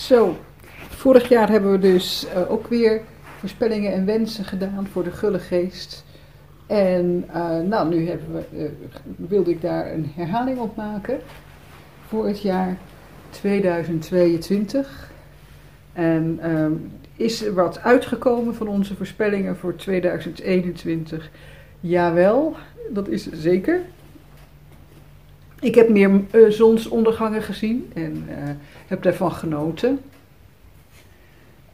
Zo, vorig jaar hebben we dus eh, ook weer voorspellingen en wensen gedaan voor de gulle geest. En eh, nou, nu we, eh, wilde ik daar een herhaling op maken voor het jaar 2022. En ehm, is er wat uitgekomen van onze voorspellingen voor 2021? Jawel, dat is zeker. Ik heb meer eh, zonsondergangen gezien en eh, heb daarvan genoten.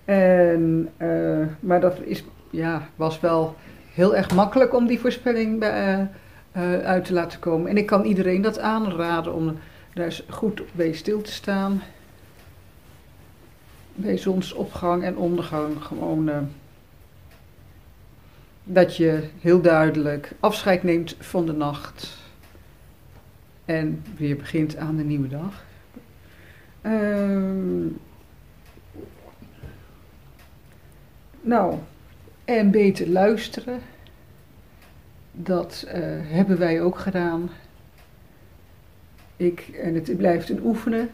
En, eh, maar dat is, ja, was wel heel erg makkelijk om die voorspelling uit te laten komen. En ik kan iedereen dat aanraden om daar eens goed bij stil te staan. Bij zonsopgang en ondergang gewoon. dat je heel duidelijk afscheid neemt van de nacht. En weer begint aan de nieuwe dag. Ehm, nou, en beter luisteren. Dat eh, hebben wij ook gedaan. Ik, en het blijft een oefenen.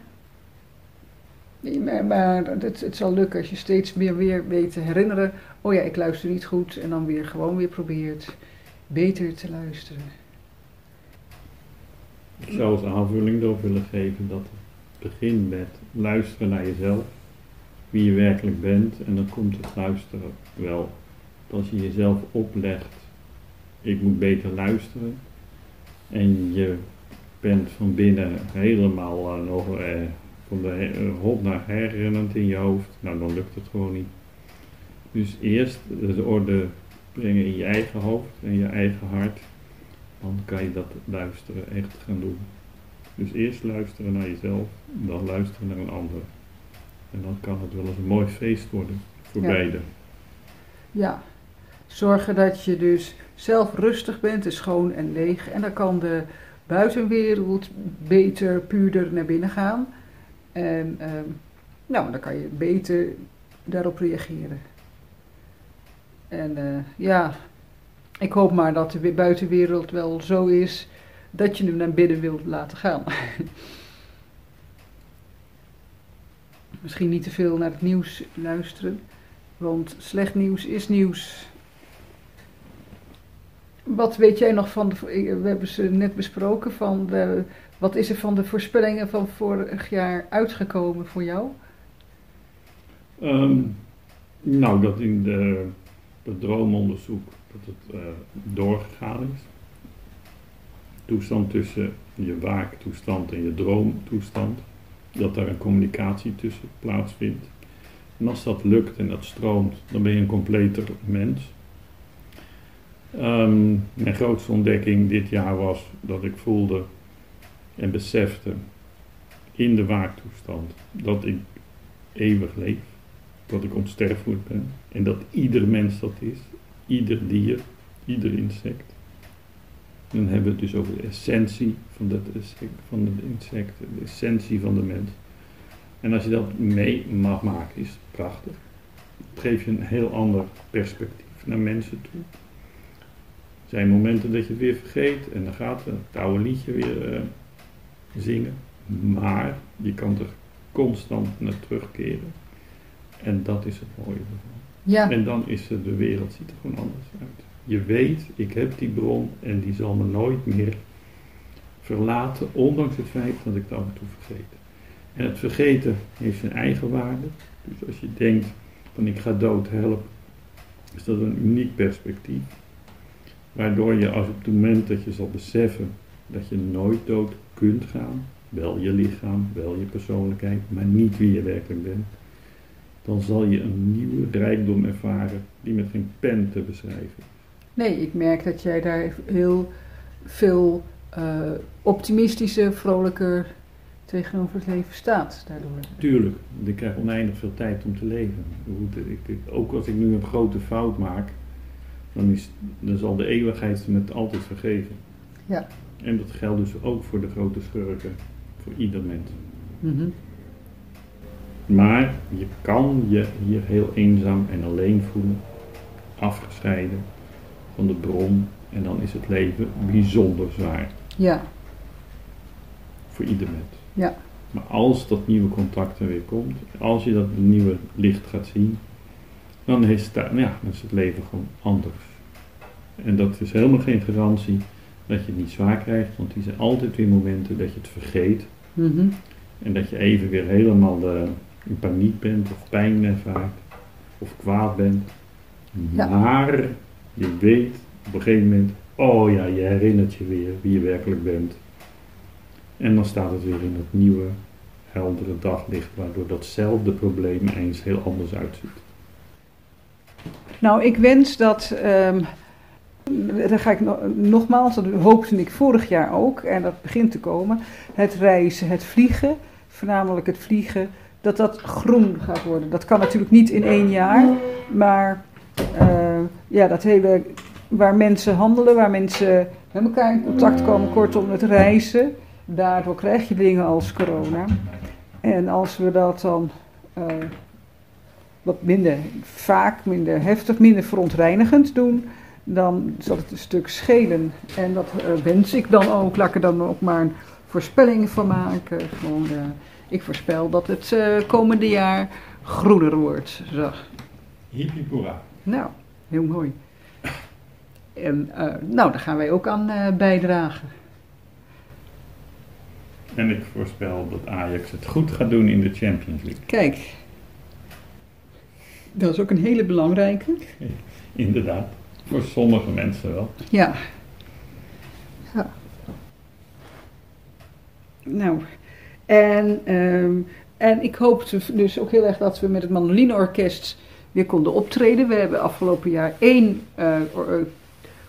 Maar het, het zal lukken als je steeds meer weer weet te herinneren. Oh ja, ik luister niet goed. En dan weer gewoon weer probeert beter te luisteren. Ik zou als aanvulling erop willen geven dat het begint met luisteren naar jezelf, wie je werkelijk bent, en dan komt het luisteren wel. Als je jezelf oplegt, ik moet beter luisteren, en je bent van binnen helemaal eh, nog eh, van de hop naar her rennend in je hoofd, nou dan lukt het gewoon niet. Dus eerst de orde brengen in je eigen hoofd en je eigen hart dan kan je dat luisteren echt gaan doen. Dus eerst luisteren naar jezelf, dan luisteren naar een ander. En dan kan het wel eens een mooi feest worden voor Ja. beide. Ja, zorgen dat je dus zelf rustig bent, is schoon en leeg. En dan kan de buitenwereld beter, puurder naar binnen gaan. En ehm, nou, dan kan je beter daarop reageren. En eh, ja, ik hoop maar dat de we- buitenwereld wel zo is dat je hem naar binnen wilt laten gaan. Misschien niet te veel naar het nieuws luisteren. Want slecht nieuws is nieuws. Wat weet jij nog van, de, we hebben ze net besproken, van wat is er van de voorspellingen van vorig jaar uitgekomen voor jou? Ehm, nou, dat in de, het droomonderzoek dat het eh, doorgegaan is. Toestand tussen je waaktoestand en je droomtoestand. Dat daar een communicatie tussen plaatsvindt. En als dat lukt en dat stroomt, dan ben je een completer mens. Ehm, mijn grootste ontdekking dit jaar was dat ik voelde en besefte in de waaktoestand dat ik eeuwig leef dat ik onsterfelijk ben en dat ieder mens dat is, ieder dier, ieder insect. Dan hebben we het dus over de essentie van, dat insect, van het insect, de essentie van de mens. En als je dat mee mag maken, is het prachtig. Het geeft je een heel ander perspectief naar mensen toe. Er zijn momenten dat je het weer vergeet en dan gaat het oude liedje weer eh, zingen. Maar je kan er constant naar terugkeren. En dat is het mooie ervan. Ja, En dan is de wereld ziet er gewoon anders uit. Je weet, ik heb die bron en die zal me nooit meer verlaten, ondanks het feit dat ik het af en toe vergeet. En het vergeten heeft zijn eigen waarde. Dus als je denkt van ik ga dood, help, is dat een uniek perspectief. Waardoor je als op het moment dat je zal beseffen dat je nooit dood kunt gaan, wel je lichaam, wel je persoonlijkheid, maar niet wie je werkelijk bent, dan zal je een nieuwe rijkdom ervaren die met geen pen te beschrijven. is. nee, ik merk dat jij daar heel veel eh, optimistischer, vrolijker tegenover het leven staat daardoor. Tuurlijk, ik krijg oneindig veel tijd om te leven. Ook als ik nu een grote fout maak, dan, is, dan zal de eeuwigheid me het altijd vergeven. Ja. En dat geldt dus ook voor de grote schurken, voor ieder mens. Mhm. Maar je kan je hier heel eenzaam en alleen voelen, afgescheiden van de bron. En dan is het leven bijzonder zwaar Ja, voor ieder mens. Ja. Maar als dat nieuwe contact er weer komt, als je dat nieuwe licht gaat zien, dan is, het, ja, dan is het leven gewoon anders. En dat is helemaal geen garantie dat je het niet zwaar krijgt, want die zijn altijd weer momenten dat je het vergeet. Mhm. En dat je even weer helemaal eh, in paniek bent, of pijn ervaart, of kwaad bent. Ja. Maar je weet op een gegeven moment, oh ja, je herinnert je weer wie je werkelijk bent. En dan staat het weer in dat nieuwe, heldere daglicht, waardoor datzelfde probleem eens heel anders uitziet. Nou, ik wens dat. ehm dan ga ik no- nogmaals, dat hoopte ik vorig jaar ook, en dat begint te komen. Het reizen, het vliegen, voornamelijk het vliegen, dat dat groen gaat worden. Dat kan natuurlijk niet in één jaar, maar eh, ja, dat hele. Waar mensen handelen, waar mensen met elkaar in contact komen, kortom het reizen. Daardoor krijg je dingen als corona. En als we dat dan eh, wat minder vaak, minder heftig, minder verontreinigend doen, dan zal het een stuk schelen. En dat eh, wens ik dan ook. Laat ik er dan ook maar een voorspelling van maken. Gewoon, ik voorspel dat het eh, komende jaar groener wordt. Zo. Hippie Nou, heel mooi. En eh, nou, daar gaan wij ook aan eh, bijdragen. En ik voorspel dat Ajax het goed gaat doen in de Champions League. Kijk, dat is ook een hele belangrijke. Inderdaad. Voor sommige mensen wel. Ja. ja. Nou, en, ehm, en ik hoopte dus ook heel erg dat we met het Mandolineorkest weer konden optreden. We hebben afgelopen jaar één eh, eh,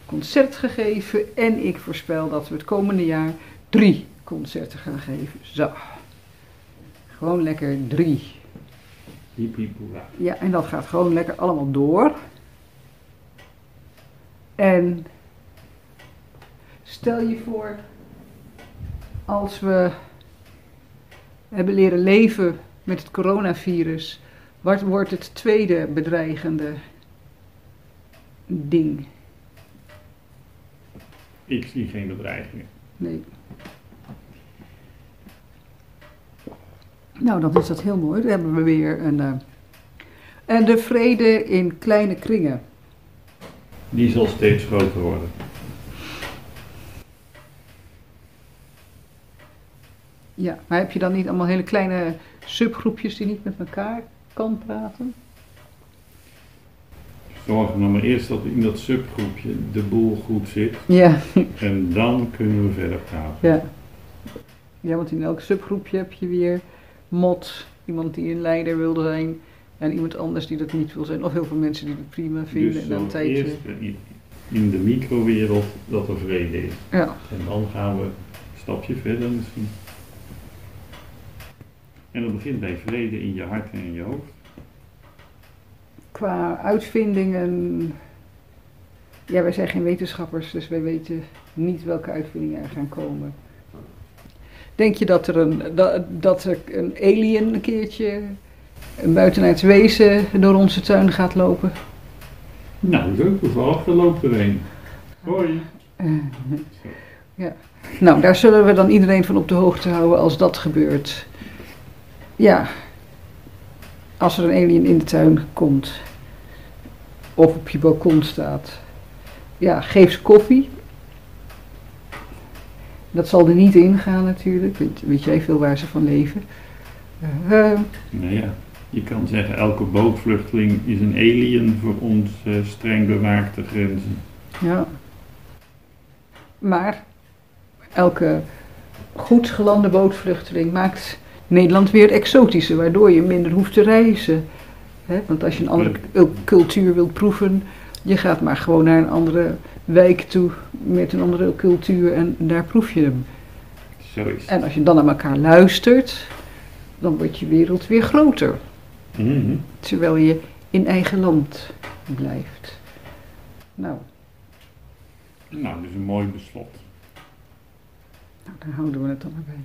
concert gegeven en ik voorspel dat we het komende jaar drie concerten gaan geven. Zo. Gewoon lekker drie. Ja, en dat gaat gewoon lekker allemaal door. En stel je voor, als we hebben leren leven met het coronavirus, wat wordt het tweede bedreigende ding? Ik zie geen bedreigingen. Nee. Nou, dan is dat heel mooi. Dan hebben we weer een. eh, en de vrede in kleine kringen. Die zal steeds groter worden. Ja, maar heb je dan niet allemaal hele kleine subgroepjes die niet met elkaar kan praten? Zorg nou maar eerst dat in dat subgroepje de boel goed zit. Ja, En dan kunnen we verder praten. ja. Ja, want in elk subgroepje heb je weer mot, iemand die een leider wil zijn en iemand anders die dat niet wil zijn. Of heel veel mensen die het prima vinden Dus en dan tijdje. eerst in- in de microwereld dat er vrede is. Ja, En dan gaan we een stapje verder misschien. En dat begint bij vrede in je hart en in je hoofd. qua uitvindingen. Ja, wij zijn geen wetenschappers, dus wij weten niet welke uitvindingen er gaan komen. Denk je dat er een, dat, dat er een alien een keertje, een buitenaards wezen door onze tuin gaat lopen? Nou, leuk, toevallig, er loopt er een. Hoi. Eh, Nou, daar zullen we dan iedereen van op de hoogte houden als dat gebeurt. Ja, als er een alien in de tuin komt of op je balkon staat. Ja, geef ze koffie. Dat zal er niet in gaan natuurlijk, weet, weet jij veel waar ze van leven. Eh, Nou ja, je kan zeggen, elke bootvluchteling is een alien voor ons streng bewaakte grenzen. Ja. Maar elke goed gelande bootvluchteling maakt Nederland weer exotischer, waardoor je minder hoeft te reizen. Want als je een andere cultuur wilt proeven, je gaat maar gewoon naar een andere wijk toe met een andere cultuur en daar proef je hem. Zo is. En als je dan naar elkaar luistert, dan wordt je wereld weer groter, Mhm. terwijl je in eigen land blijft. Nou, Nou, dus een mooi beslot. nou daar houden we het dan maar bij.